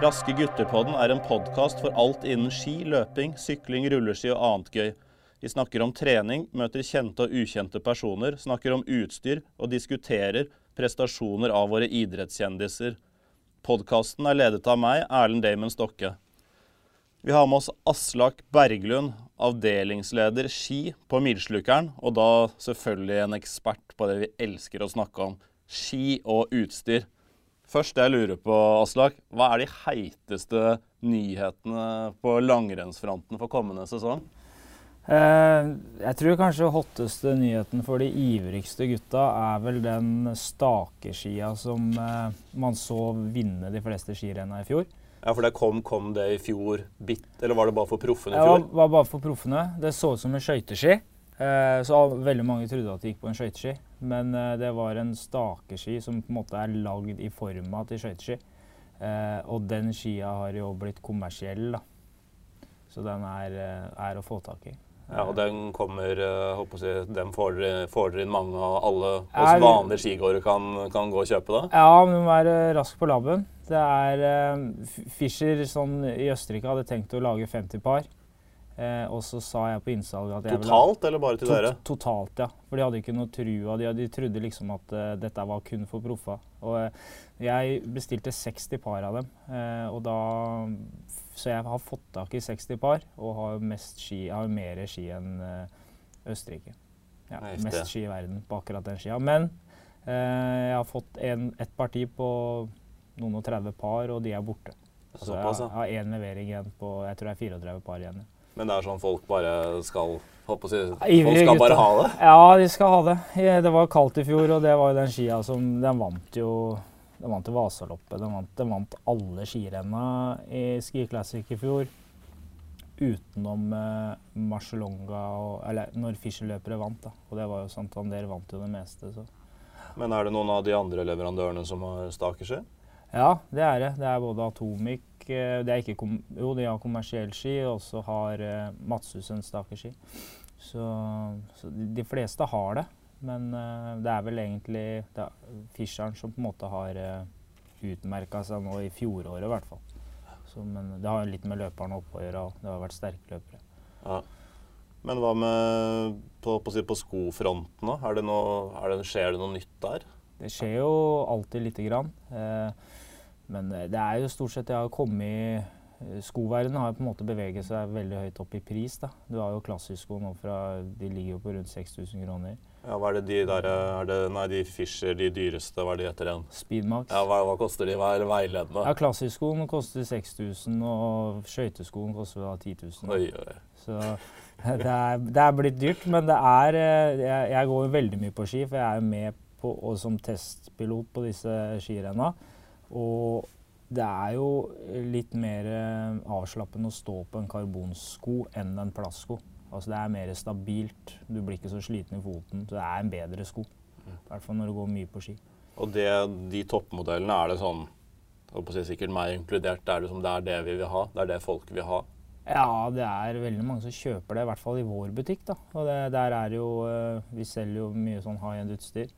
Raske gutter-podden er en podkast for alt innen ski, løping, sykling, rulleski og annet gøy. Vi snakker om trening, møter kjente og ukjente personer, snakker om utstyr og diskuterer prestasjoner av våre idrettskjendiser. Podkasten er ledet av meg, Erlend Damon Stokke. Vi har med oss Aslak Berglund, avdelingsleder ski på Milslukeren, og da selvfølgelig en ekspert på det vi elsker å snakke om, ski og utstyr. Først det jeg lurer på, Aslak. Hva er de heiteste nyhetene på langrennsfronten for kommende sesong? Eh, jeg tror kanskje hotteste nyheten for de ivrigste gutta er vel den stakeskia som eh, man så vinne de fleste skirenna i fjor. Ja, for det kom, kom det i fjor bitt, eller var det bare for proffene i fjor? Ja, det var bare for proffene. Det så ut som en skøyteski. Eh, så veldig mange trodde at det gikk på en skøyteski. Men eh, det var en stakeski som på en måte er lagd i forma til skøyteski. Eh, og den skia har jo blitt kommersiell, da. Så den er, eh, er å få tak i. Ja, og den kommer, håper si, den får dere, inn mange av alle oss vanlige skigåere kan, kan gå og kjøpe da? Ja, men du må være rask på labben. Det er Fischer sånn, i Østerrike hadde tenkt å lage 50 par. Eh, og så sa jeg på innsalget at jeg ville Totalt, eller bare til dere? Totalt, ja. For de hadde ikke noe trua. De, de trodde liksom at uh, dette var kun for proffa. Og uh, jeg bestilte 60 par av dem. Uh, og da Så jeg har fått tak i 60 par og har mest ski, jeg har mer ski enn Østerrike. Ja, Heftig. mest ski i verden på akkurat den skia. Men jeg har fått en, et parti på noen og 30 par, og de er borte. Så jeg, Såpass, ja. jeg har én levering igjen på Jeg tror det er 34 par igjen. ja. Men det er sånn folk bare skal håper å si, Folk skal skal bare ha det? Ja, de skal ha det. Det var kaldt i fjor, og det var jo den skia som Den vant jo Den vant Vasaloppet. Den vant, den vant alle skirenna i Ski Classic i fjor. Utenom eh, Marcialonga og Eller når Fischer-løpere vant, da. Og det var jo Santander vant jo det meste, så. Men er det noen av de andre leverandørene som har stakeski? Ja, det er det. Det er både Atomic eh, det er ikke kom, Jo, de har kommersiell ski, og så har eh, Matsusen stakeski. Så, så de, de fleste har det. Men uh, det er vel egentlig det er Fischeren som på en måte har uh, utmerka seg nå i fjoråret, i hvert fall. Så, men det har litt med løperne oppe å gjøre. og Det har vært sterke løpere. Ja. Men hva med på, på, på skofronten? da? Er det noe, er det, skjer det noe nytt der? Det skjer jo alltid lite grann. Eh, men eh, det er jo stort sett jeg har kommet eh, Skoverdenen har på en måte beveget seg veldig høyt opp i pris. da. Du har jo klassisko nå fra De ligger jo på rundt 6000 kroner. Ja, hva er det de der er det, Nei, de Fischer, de dyreste, hva er de etter igjen? Speedmax. Ja, hva, hva koster de? Hva er veiledende? Ja, Klassiskoen koster 6000, og skøyteskoen koster da 10 000. Oi, oi. Så det er, det er blitt dyrt, men det er eh, Jeg, jeg går veldig mye på ski, for jeg er med på, som testpilot på disse skirenna. Og det er jo litt mer eh, avslappende å stå på en karbonsko enn en plastsko. Altså Det er mer stabilt. Du blir ikke så sliten i foten. Så det er en bedre sko. I hvert fall når du går mye på ski. Og det, de toppmodellene, er det sånn si sikkert meg inkludert, er det, som det er det vi vil ha? Det er det folk vil ha? Ja, det er veldig mange som kjøper det, i hvert fall i vår butikk. da. Og det, der er jo, eh, Vi selger jo mye sånn high end-utstyr.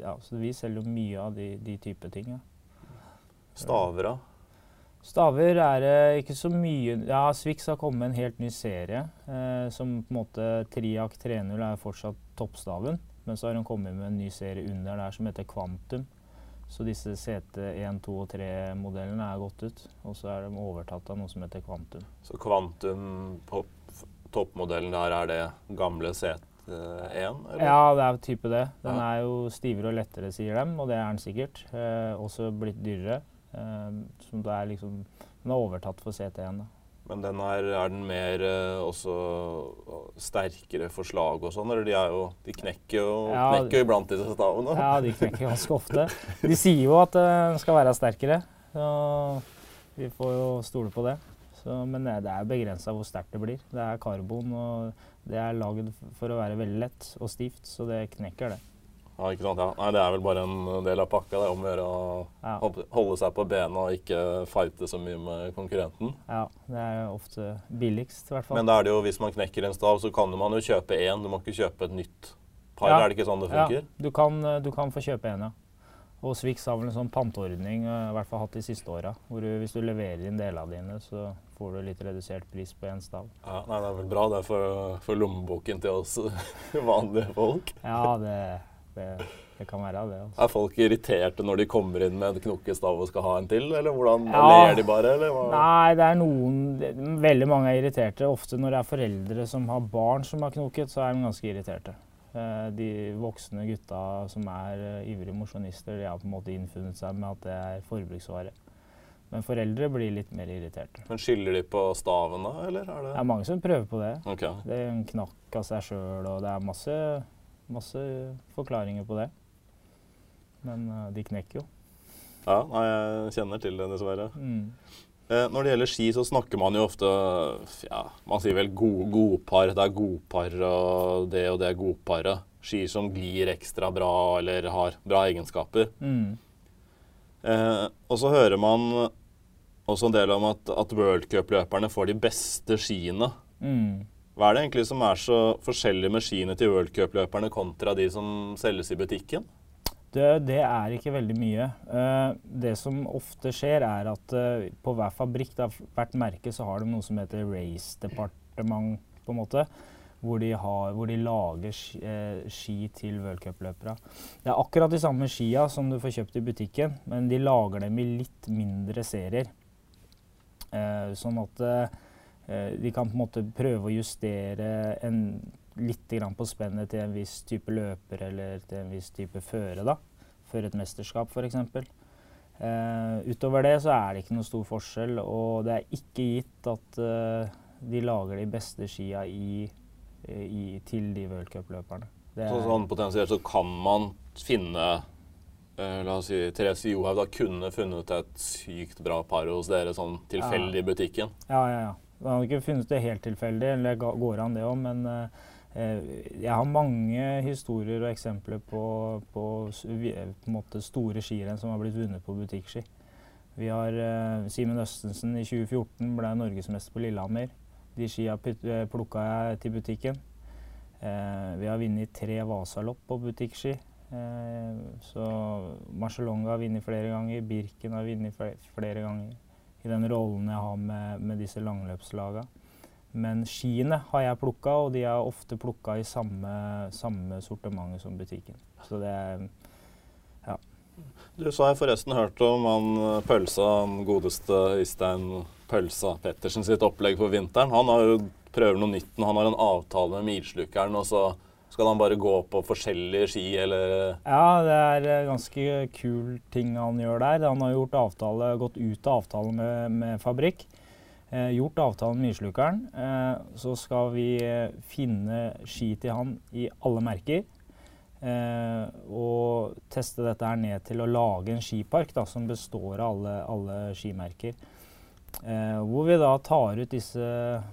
ja, Så vi selger jo mye av de, de type ting. ja. Staver, da? Staver er det ikke så mye Ja, Swix har kommet med en helt ny serie. Eh, som på en måte Triac 3.0 er fortsatt toppstaven. Men så har hun kommet med en ny serie under der som heter Quantum. Så disse CT1, 2 og 3-modellene er gått ut. Og så er de overtatt av noe som heter Quantum. Så Kvantum toppmodellen der, er det gamle CT1? Ja, det er type det. Den Ja. er jo stivere og lettere, sier dem, og det er den sikkert. Eh, også blitt dyrere. Eh, som da er liksom Den er overtatt for CT1. da. Men den er, er den mer eh, også sterkere for slag og sånn? Eller de, er jo, de knekker jo Ja, knekker iblant disse stavene? Ja, de knekker ganske ofte. De sier jo at eh, den skal være sterkere, så vi får jo stole på det. Så, men det det er begrensa hvor sterkt det blir. Det er karbon, og det er lagd for å være veldig lett og stivt, så det knekker det. Ja, ikke sant? Ja. Nei, det er vel bare en del av pakka. Det er om å gjøre å holde- seg på bena og ikke fighte så mye med konkurrenten. Ja, det er ofte billigst, i hvert fall. Men da er det jo, hvis man knekker en stav, så kan man jo kjøpe én. Du må ikke kjøpe et nytt par. Ja. Er det ikke sånn det Ja, du kan, du kan få kjøpe en, ja. Og Swix har vel en sånn panteordning, eh, i hvert fall hatt de siste åra, hvor du, hvis du leverer inn delene dine, så får du litt redusert pris på én stav. Ja, nei, Det er vel bra det for, for lommeboken til oss vanlige folk. Ja, det, det, det kan være det. Altså. Er folk irriterte når de kommer inn med en knokkestav og skal ha en til, eller hvordan Ja. ler de bare, eller? Nei, det er noen det- Veldig mange er irriterte. Ofte når det er foreldre som har barn som har knoket, så er de ganske irriterte. Eh, De voksne gutta som er eh, ivrige mosjonister, de har på en måte innfunnet seg med at det er forbruksvare. Men foreldre blir litt mer irriterte. Men skylder de på staven da, eller er det Det er mange som prøver på det. Okay. Det er en knakk av seg sjøl, og det er masse, masse forklaringer på det. Men eh, de knekker jo. Ja, nei, jeg kjenner til det, dessverre. Mm. Eh, når det gjelder ski, så snakker man jo ofte ja, Man sier vel god, godpar. Det er godpar og det og det er godparet. Ski som glir ekstra bra eller har bra egenskaper. Mm. Eh, og så hører man også en del om at, at worldcupløperne får de beste skiene. Mm. Hva er det egentlig som er så forskjellig med skiene til worldcupløperne kontra de som selges i butikken? Det, det er ikke veldig mye. Eh, det som ofte skjer, er at eh, på hver fabrikk, da, hvert merke, så har de noe som heter race departement, på en måte. Hvor de, har, hvor de lager ski, eh, ski til worldcupløpere. Det er akkurat de samme skia som du får kjøpt i butikken, men de lager dem i litt mindre serier. Sånn at de kan på en måte prøve å justere en, litt grann på spennet til en viss type løper eller til en viss type føre. da, Føre et mesterskap f.eks. Uh, utover det så er det ikke noe stor forskjell, og det er ikke gitt at uh, de lager de beste skia i, i, til de Så er- sånn potensielt så kan man finne uh, La oss si Therese Johaug da kunne funnet et sykt bra par hos dere sånn tilfeldig i butikken. Ja, ja, ja. Man har ikke funnet det helt tilfeldig, eller går an det òg, men eh, jeg har mange historier og eksempler på, på, eh, på store skirenn som har blitt vunnet på butikkski. Vi har eh, Simen Østensen i 2014 ble norgesmester på Lillehammer. De skia plukka jeg til butikken. Eh, vi har vunnet tre Vasalopp på butikkski. Eh, så Marcelonga har vunnet flere ganger, Birken har vunnet flere ganger i den rollen jeg har med, med disse langløpslagene. Men skiene har jeg plukka, og de er ofte plukka i samme, samme sortiment som butikken. Så det er Du så har jeg forresten hørt om han eh, Pølsa, han godeste Øystein Pølsa Pettersen sitt opplegg for vinteren. Han har jo prøver noe nytt. Han har en avtale med Milslukeren, og så skal han bare gå på forskjellige ski, eller Ja, det er eh, ganske kul ting han gjør der. Han har gjort avtale, gått ut av avtalen med, med fabrikk. Eh, gjort avtalen med Myrslukeren. Eh, så skal vi eh, finne ski til han i alle merker. Eh, og teste dette her ned til å lage en skipark da, som består av alle, alle skimerker. Eh, hvor vi da tar ut disse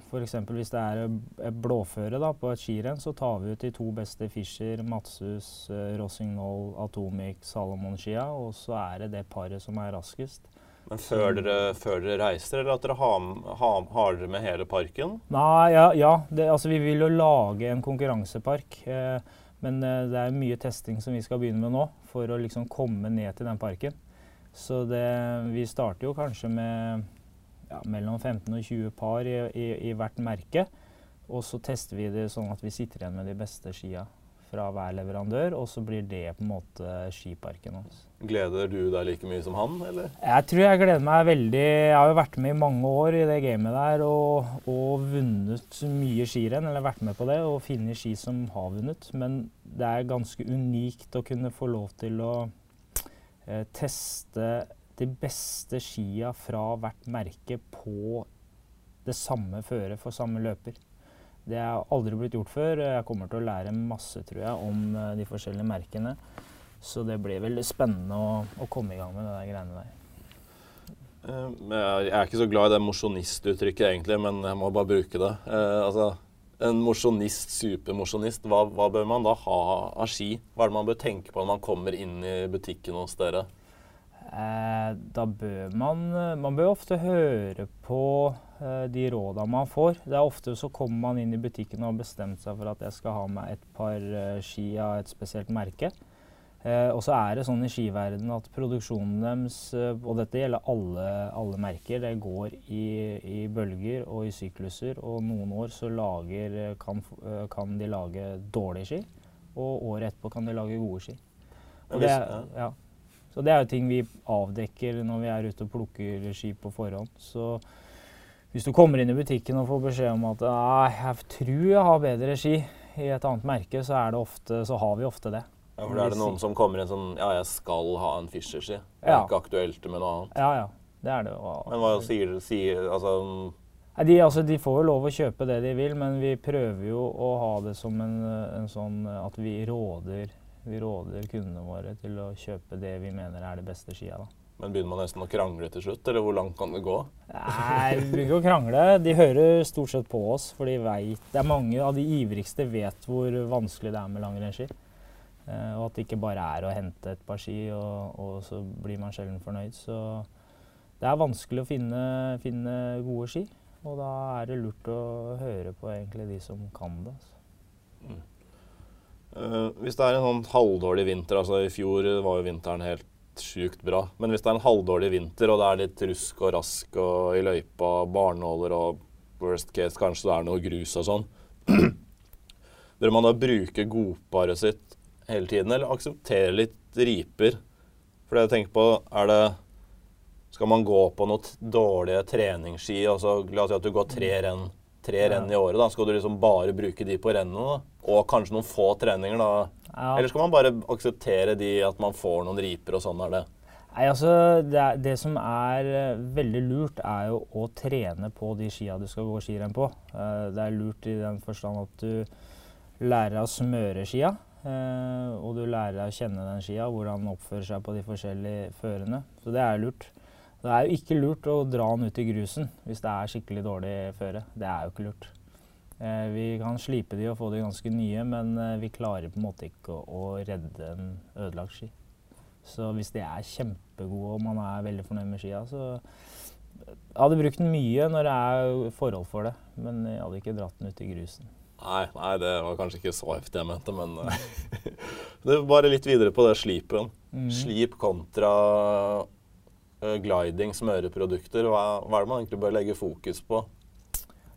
F.eks. hvis det er et blåføre da, på et skirenn, så tar vi ut de to beste Fischer, Matsus, eh, Rossignol, Atomic, Salomon-skia. Og så er det det paret som er raskest. Men før dere, før dere reiser, eller at dere har, har, har dere med hele parken? Nei, ja, ja det, altså vi vil jo lage en konkurransepark. Eh, men eh, det er mye testing som vi skal begynne med nå, for å liksom komme ned til den parken. Så det, vi starter jo kanskje med ja, mellom 15 og 20 par i, i, i hvert merke. Og så tester vi det sånn at vi sitter igjen med de beste skia fra hver leverandør, og så blir det på en måte skiparken hans. Gleder du deg like mye som han, eller? Jeg tror jeg gleder meg veldig. Jeg har jo vært med i mange år i det gamet der og, og vunnet mye skirenn, eller vært med på det, og funnet ski som har vunnet. Men det er ganske unikt å kunne få lov til å eh, teste de beste skia fra hvert merke på det samme føret for samme løper. Det har aldri blitt gjort før. Jeg kommer til å lære masse, tror jeg, om eh, de forskjellige merkene. Så det blir veldig spennende å, å komme i gang med der greiene der. Eh, jeg er ikke så glad i det mosjonistuttrykket egentlig, men jeg må bare bruke det. Eh, altså, en mosjonist, supermosjonist, hva, hva bør man da ha av ski? Hva er det man bør tenke på når man kommer inn i butikken hos dere? Eh, da bør man Man bør ofte høre på eh, de råda man får. Det er ofte så kommer man inn i butikken og har bestemt seg for at jeg skal ha meg et par eh, ski av et spesielt merke. Eh, og så er det sånn i skiverdenen at produksjonen deres, og dette gjelder alle, alle merker, det går i, i, bølger og i sykluser. Og noen år så lager, kan, kan, de lage dårlige ski, og året etterpå kan de lage gode ski. Og det, ja. Så det er jo ting vi avdekker når vi er ute og plukker ski på forhånd. Så hvis du kommer inn i butikken og får beskjed om at jeg tror jeg har bedre ski i et annet merke, så, ofte, så har vi ofte det. Ja, for da er det noen som kommer inn sånn Ja, jeg skal ha en Fischer-ski. Det er ja. ikke aktuelt med noe annet. Ja, ja. Det er det. Og, men hva sier, sier Altså de, altså, de, får jo lov å kjøpe det de vil, men vi prøver jo å ha det som en, en sånn at vi råder, vi råder kundene våre til å kjøpe det vi mener er det beste skia. da. Men begynner man nesten å krangle til slutt, eller hvor langt kan det gå? Nei, vi begynner ikke å krangle. De hører stort sett på oss, for de vet Det er mange av de ivrigste vet hvor vanskelig det er med langrennsski. Eh, og at det ikke bare er å hente et par ski, og, og, så blir man sjelden fornøyd. Så det er vanskelig å finne, finne, gode ski. Og da er det lurt å høre på egentlig de som kan det. Altså. Mm. Uh, hvis det er en sånn halvdårlig vinter, altså i fjor var jo vinteren helt sjukt bra, men hvis det er en halvdårlig vinter og det er litt rusk og rask og i løypa, barnåler og worst case kanskje det er noe grus og sånn Bør man da bruke godparet sitt hele tiden, eller akseptere litt riper. For det jeg tenker på, er det Skal man gå på noen dårlige treningsski? Altså, la oss si at du går tre renn, tre renn i året. da, Skal du liksom bare bruke de på rennene? Og kanskje noen få treninger, da? Ja. Eller skal man bare akseptere de at man får noen riper, og sånn er det? Nei, altså, det, det, som er uh, veldig lurt, er jo å trene på de skia du skal gå skirenn på. Uh, det er lurt i den forstand at du lærer å smøre skia. Uh, og du lærer å kjenne den skia, hvordan den oppfører seg på de forskjellige førene. Så det er lurt. Det er jo ikke lurt å dra den ut i grusen hvis det er skikkelig dårlig føre. Det er jo ikke lurt. Eh, vi kan slipe de og få de ganske nye, men uh, vi klarer på en måte ikke å, å redde en ødelagt ski. Så hvis de er kjempegode og man er veldig fornøyd med skia, så jeg hadde brukt den mye når det er forhold for det, men jeg hadde ikke dratt den ut i grusen. Nei, nei, det var kanskje ikke så heftig jeg mente, men eh, det er bare litt videre på det slipen. Mm. Slip kontra gliding, smøreprodukter. Hva, hva, er det man egentlig bør legge fokus på?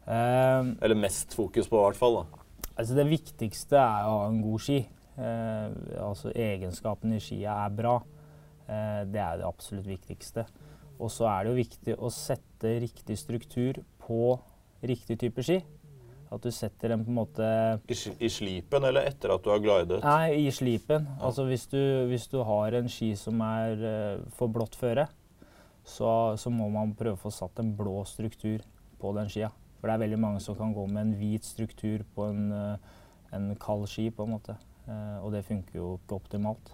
Um, Eller mest fokus på, i hvert fall. Altså Det viktigste er å ha en god ski. Uh, altså Egenskapene i skia er bra. Uh, det er det absolutt viktigste. Og så er det jo viktig å sette riktig struktur på riktig type ski. At du setter den på en måte I, I, slipen eller etter at du har glidet? Nei, i slipen. Ja. Altså hvis du, hvis du, har en ski som er uh, for blått føre, så, så, må man prøve å få satt en blå struktur på den skia. For det er veldig mange som kan gå med en hvit struktur på en, uh, en kald ski, på en måte. Uh, og det funker jo ikke optimalt.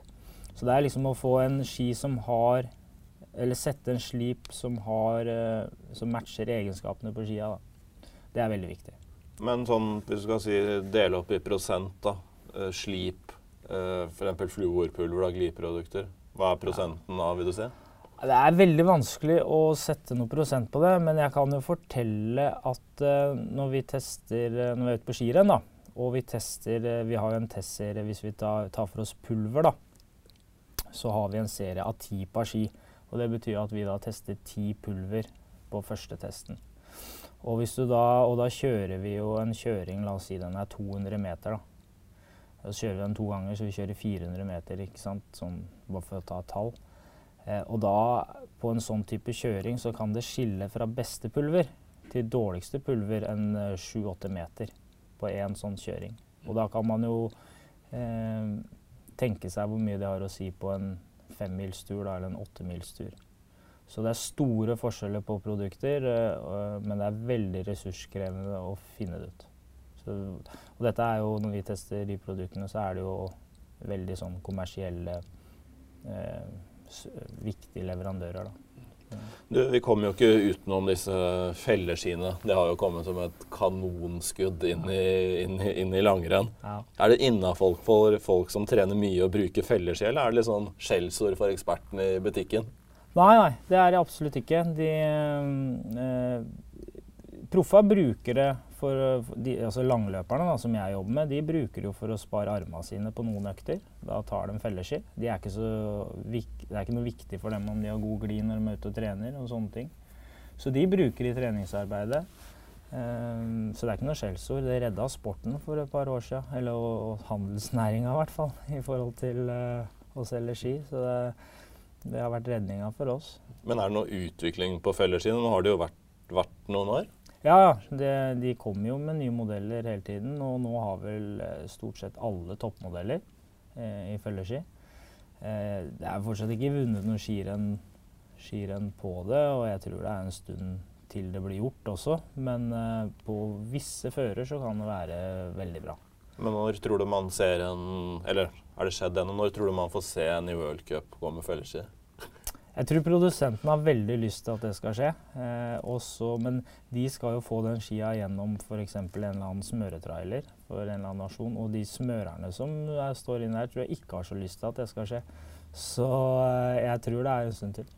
Så det er liksom å få en ski som har Eller sette en slip som har Som matcher egenskapene på skia. Da. Det er veldig viktig. Men sånn, hvis du skal si dele opp i prosent, da. Slip, f.eks. fluorpulver, da, gliprodukter. Hva er prosenten av, vil du si? Det er veldig vanskelig å sette noe prosent på det, men jeg kan jo fortelle at uh, når vi tester når vi er ute på skirenn, og vi tester Vi har en testserie hvis vi tar, for oss pulver, da. Så har vi en serie av ti par ski. Og det betyr at vi da tester ti pulver på første testen. Og, da, og, da, kjører vi jo en kjøring, la oss si den er 200 meter. da. Så kjører vi den to ganger, så vi kjører 400 meter, ikke sant? Sånn, bare for å ta et tall. Eh, og da, på en sånn type kjøring, så kan det skille fra beste pulver til dårligste pulver en 7-8 eh, meter på én sånn kjøring. Og da kan man jo eh, tenke seg hvor mye det har å si på en femmilstur eller en åttemilstur. Så det er store forskjeller på produkter, uh, men det er veldig ressurskrevende å finne det ut. Så, og dette er jo, når vi tester de produktene, så er det jo veldig sånn kommersielle, uh, viktige leverandører. da. Du, vi kommer jo ikke utenom disse felleskiene. Det har jo kommet som et kanonskudd inn i, inn inn i langrenn. Ja. Er det innafor for folk som trener mye og bruker felleski, eller er det litt sånn skjellsord for ekspertene i butikken? Nei, nei, det er det absolutt ikke. De eh, Proffa bruker det For, eh, de, altså langløperne da, som jeg jobber med, de bruker jo for å spare armene sine på noen økter. Da tar de felleski. De er vik- det er ikke noe viktig for dem om de har god glid når de er ute og trener. og sånne ting. Så de bruker i treningsarbeidet. Ehm, så det er ikke noe skjellsord. Det redda sporten for et par år siden. Eller og, og handelsnæringa, i hvert fall, i forhold til eh, å selge ski. Så det, det har vært redninga for oss. Men er det noe utvikling på felleskiene? Nå har det jo vært, vært noen år. Ja, det, de kommer jo med nye modeller hele tiden. Og nå har vel eh, stort sett alle toppmodeller eh, i følgeski. Eh, det er fortsatt ikke vunnet noe skirenn, skirenn på det, og jeg tror det er en stund til det blir gjort også. Men eh, på visse fører så kan det være veldig bra. Men når tror du man ser en Eller er det skjedd ennå? Når tror du man får se en i World Cup gå med felleski? Jeg tror produsenten har veldig lyst til at det skal skje. Eh, også, men de skal jo få den skia gjennom f.eks. en eller annen smøretrailer for en eller annen nasjon. Og de smørerne som er, står inne her, tror jeg ikke har så lyst til at det skal skje. Så eh, jeg tror det er en stund til.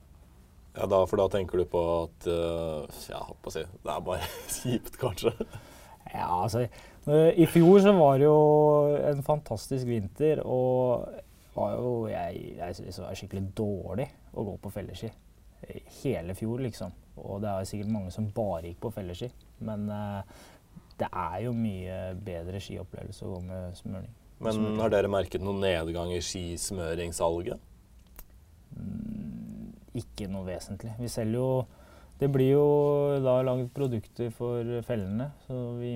Ja, da, For da tenker du på at uh, Ja, holdt på å si Det er bare kjipt, kanskje? Ja, altså eh, I fjor så var det jo en fantastisk vinter, og var jo, jeg, jeg synes det var skikkelig dårlig å gå på felleski. Hele fjor, liksom. Og det er sikkert mange som bare gikk på felleski. Men eh, det er jo mye bedre skiopplevelse å gå med smøring. Men har dere merket noen nedgang i skismøringssalget? Mm, ikke noe vesentlig. Vi selger jo Det blir jo da laget produkter for fellene. Så vi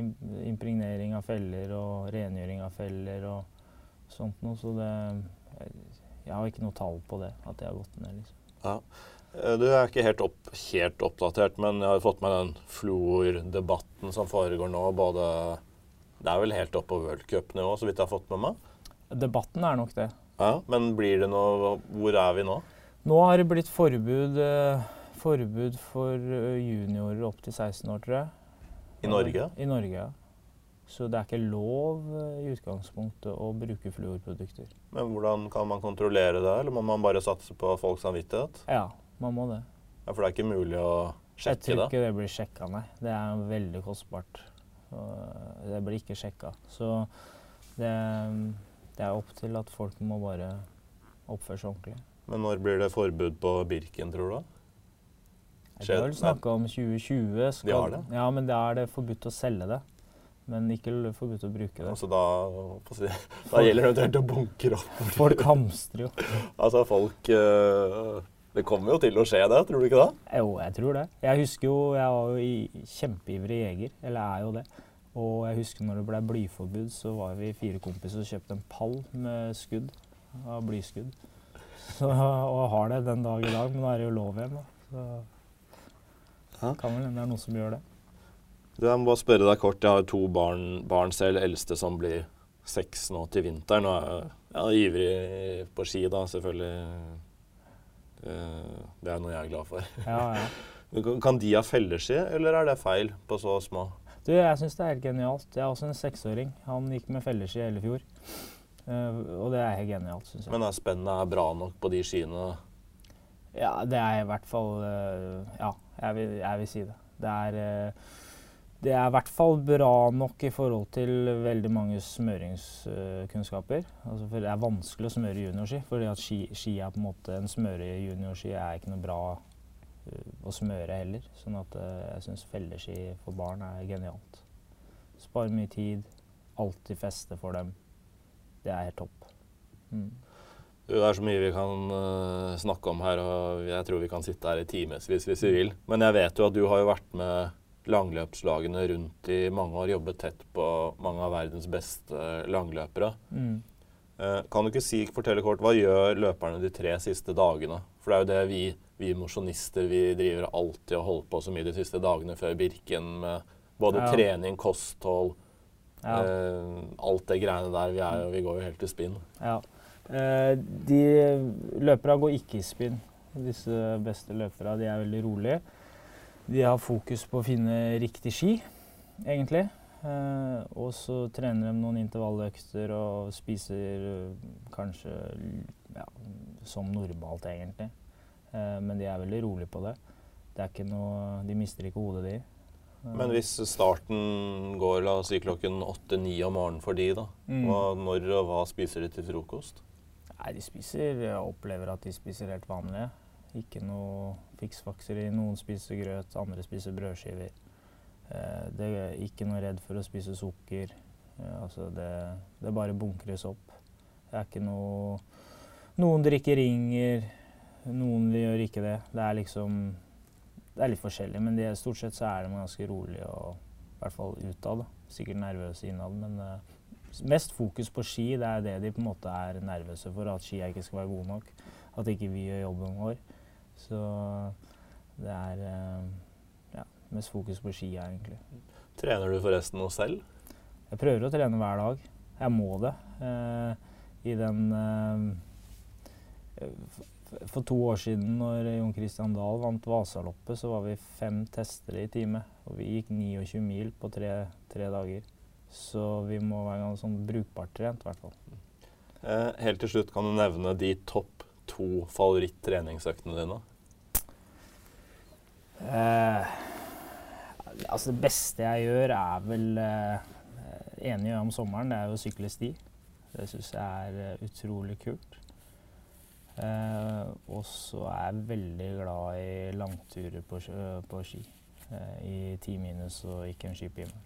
impregnering av feller og rengjøring av feller og sånt noe. Så det Jeg har ikke noe tall på det, at det har gått ned, liksom. Ja. Eh, Du er ikke helt, opp, helt oppdatert, men jeg har fått med den fluordebatten som foregår nå. både Det er vel helt opp på worldcupnivå, så vidt jeg har fått med meg. Debatten er nok det. Ja, Men blir det noe Hvor er vi nå? Nå har det blitt forbud, eh, forbud for eh, juniorer opp til 16 år, tror jeg. I Norge? I Norge, ja. Så det er ikke lov eh, i utgangspunktet å bruke fluorprodukter. Men hvordan kan man kontrollere det, eller må man bare satse på folks samvittighet? Ja, man må det. Ja, For det er ikke mulig å Jeg tror det? ikke det blir sjekka, nei. Det er veldig kostbart. Det blir ikke sjekka. Så det, det er opp til at folk må bare oppføre seg ordentlig. Men når blir det forbud på Birken, tror du? Skjer- har vel snakka om 2020. Skal, De har det? Ja, men da er det forbudt å selge det. Men ikke forbudt å bruke det. Altså da, da, da gjelder det eventuelt å bunkre opp. Folk hamstrer jo. Altså folk eh, Det kommer jo til å skje, det. Tror du ikke det? Jo, jeg tror det. Jeg husker jo, jeg var jo i kjempeivrig jeger, eller er jo det. Og jeg husker når det ble blyforbud, så var vi fire kompiser og kjøpte en pall med skudd av blyskudd. Så, og har det den dag i dag, men nå er det jo lov igjen. da. Så kan vel hende det er noen som gjør det. Jeg må bare spørre deg kort. Jeg har to barn, barn selv, eldste som blir seks nå til vinteren. Og jeg er ivrig på ski, da, selvfølgelig. Eh, Det er noe jeg er glad for. Ja, ja. Kan- de ha felleski, eller er det feil på så små? Du, jeg syns det er helt genialt. Jeg er også en seksåring. Han gikk med felleski hele fjor. Eh, og det er helt genialt, syns jeg. Men er spennet er bra nok på de skiene? Ja, det er i hvert fall eh, Ja, jeg vil, jeg vil si det. Det er, det er i hvert fall bra nok i forhold til veldig mange smøringskunnskaper. altså for det er vanskelig å smøre juniorski, fordi ski, ski er på en måte En smøre juniorski er ikke noe bra eh, å smøre heller. Sånn at eh, jeg syns felleski for barn er genialt. Sparer mye tid. Alltid feste for dem. Det er helt topp. Mm. Det er så mye vi kan eh, snakke om her, og jeg tror vi kan sitte her i timevis hvis vi vil. Men jeg vet jo at du har jo vært med langløpslagene rundt i mange år, jobbet tett på mange av verdens beste langløpere. Mm. Eh, kan du ikke si, fortelle kort, hva gjør løperne de tre siste dagene? For det er jo det vi, vi mosjonister vi driver alltid og holder på så mye de siste dagene før Birken med både Ja. trening, kosthold, Ja. eh, alt det greiene der. Vi, jo, vi går jo helt i spinn. Ja. Eh, de løperne går ikke i spinn. Disse beste løperne de er veldig rolige. De har fokus på å finne riktig ski, egentlig. Eh, og så trener de noen intervalløkter og spiser eh, kanskje ja, som normalt, egentlig. Eh, men de er veldig rolige på det. Det er ikke noe, de mister ikke hodet, de. Men hvis starten går la oss si klokken åtte-ni om morgenen for de, da. Mm. Hva, når og hva spiser de til frokost? Nei, de spiser Jeg opplever at de spiser helt vanlige. Ikke noe fiksfakser i. Noen spiser grøt, andre spiser brødskiver. Eh, det er ikke noe redd for å spise sukker. Eh, altså det, det bare bunkres opp. Det er ikke noe Noen drikker ringer, noen gjør ikke det. Det er liksom Det er litt forskjellig, men det, stort sett så er de ganske rolige og i hvert fall utad. Sikkert nervøse innad, men eh, mest fokus på ski. Det er det de på en måte er nervøse for, at skia ikke skal være gode nok. At ikke vi gjør jobben vår. Så det er eh, ja, mest fokus på skia, egentlig. Trener du forresten noe selv? Jeg prøver å trene hver dag. Jeg må det. Eh, I den eh, For to år siden, når Jon Christian Dahl vant Vasaloppet, så var vi fem testere i time. Og vi gikk 29 mil på tre, tre dager. Så vi må være ganske sånn brukbart trent, i hvert fall. Helt til slutt, kan du nevne de topp to favoritt-treningsøktene dine? Uh, altså det beste jeg gjør, er vel uh, Enig om sommeren, det er jo å sykle sti. Det syns jeg er uh, utrolig kult. Uh, og så er jeg veldig glad i langturer på, på ski. I ti minus og ikke en skipime.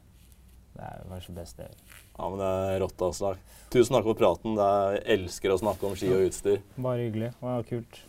Det er kanskje det beste jeg gjør. Ja, men det er rått, altså. Tusen takk for praten. Jeg elsker å snakke om ski og utstyr. Bare hyggelig. Det var kult.